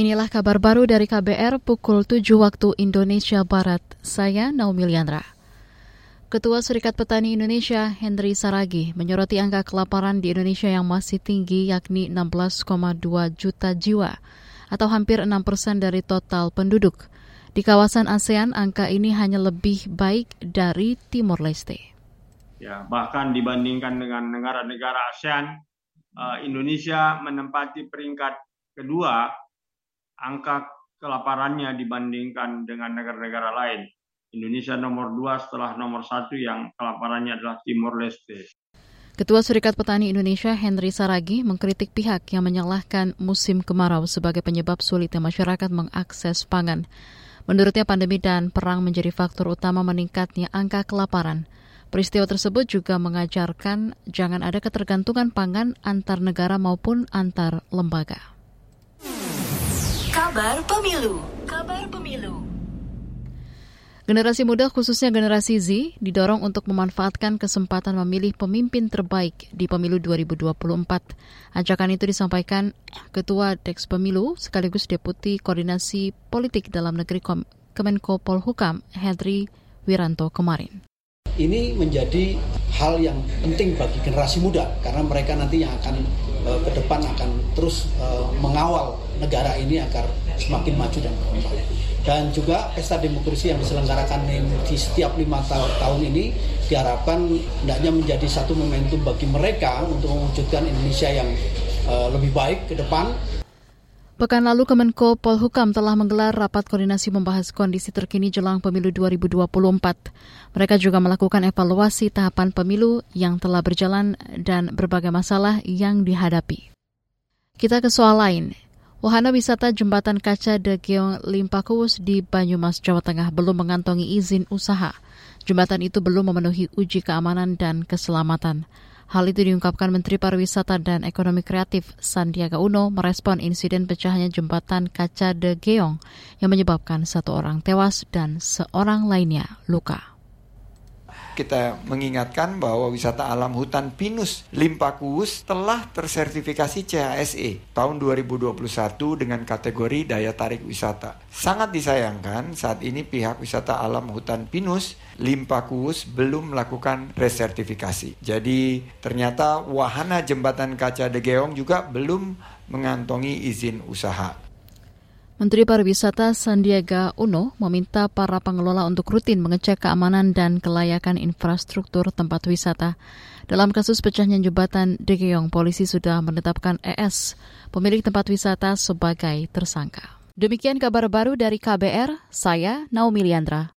Inilah kabar baru dari KBR pukul 7 waktu Indonesia Barat. Saya Naomi Liandra. Ketua Serikat Petani Indonesia, Henry Saragi, menyoroti angka kelaparan di Indonesia yang masih tinggi yakni 16,2 juta jiwa atau hampir 6 persen dari total penduduk. Di kawasan ASEAN, angka ini hanya lebih baik dari Timor Leste. Ya, bahkan dibandingkan dengan negara-negara ASEAN, eh, Indonesia menempati peringkat kedua angka kelaparannya dibandingkan dengan negara-negara lain. Indonesia nomor dua setelah nomor satu yang kelaparannya adalah Timor Leste. Ketua Serikat Petani Indonesia Henry Saragi mengkritik pihak yang menyalahkan musim kemarau sebagai penyebab sulitnya masyarakat mengakses pangan. Menurutnya pandemi dan perang menjadi faktor utama meningkatnya angka kelaparan. Peristiwa tersebut juga mengajarkan jangan ada ketergantungan pangan antar negara maupun antar lembaga. Kabar Pemilu. Kabar Pemilu. Generasi muda khususnya generasi Z didorong untuk memanfaatkan kesempatan memilih pemimpin terbaik di pemilu 2024. Ajakan itu disampaikan Ketua Deks Pemilu sekaligus Deputi Koordinasi Politik Dalam Negeri Kemenko Polhukam Henry Wiranto kemarin. Ini menjadi hal yang penting bagi generasi muda karena mereka nanti yang akan uh, ke depan akan terus uh, mengawal negara ini agar semakin maju dan berkembang. Dan juga pesta demokrasi yang diselenggarakan di setiap lima tahun ini diharapkan hendaknya menjadi satu momentum bagi mereka untuk mewujudkan Indonesia yang uh, lebih baik ke depan Pekan lalu Kemenko Polhukam telah menggelar rapat koordinasi membahas kondisi terkini jelang pemilu 2024. Mereka juga melakukan evaluasi tahapan pemilu yang telah berjalan dan berbagai masalah yang dihadapi. Kita ke soal lain. Wahana wisata Jembatan Kaca De Geong Limpakuus di Banyumas, Jawa Tengah belum mengantongi izin usaha. Jembatan itu belum memenuhi uji keamanan dan keselamatan. Hal itu diungkapkan Menteri Pariwisata dan Ekonomi Kreatif Sandiaga Uno merespon insiden pecahnya jembatan kaca De Geong yang menyebabkan satu orang tewas dan seorang lainnya luka kita mengingatkan bahwa wisata alam hutan pinus Limpakuus telah tersertifikasi CHSE tahun 2021 dengan kategori daya tarik wisata. Sangat disayangkan saat ini pihak wisata alam hutan pinus Limpakuus belum melakukan resertifikasi. Jadi ternyata wahana jembatan kaca Degeong juga belum mengantongi izin usaha. Menteri Pariwisata Sandiaga Uno meminta para pengelola untuk rutin mengecek keamanan dan kelayakan infrastruktur tempat wisata. Dalam kasus pecahnya jembatan Dekeong, polisi sudah menetapkan ES, pemilik tempat wisata, sebagai tersangka. Demikian kabar baru dari KBR, saya Naomi Liandra.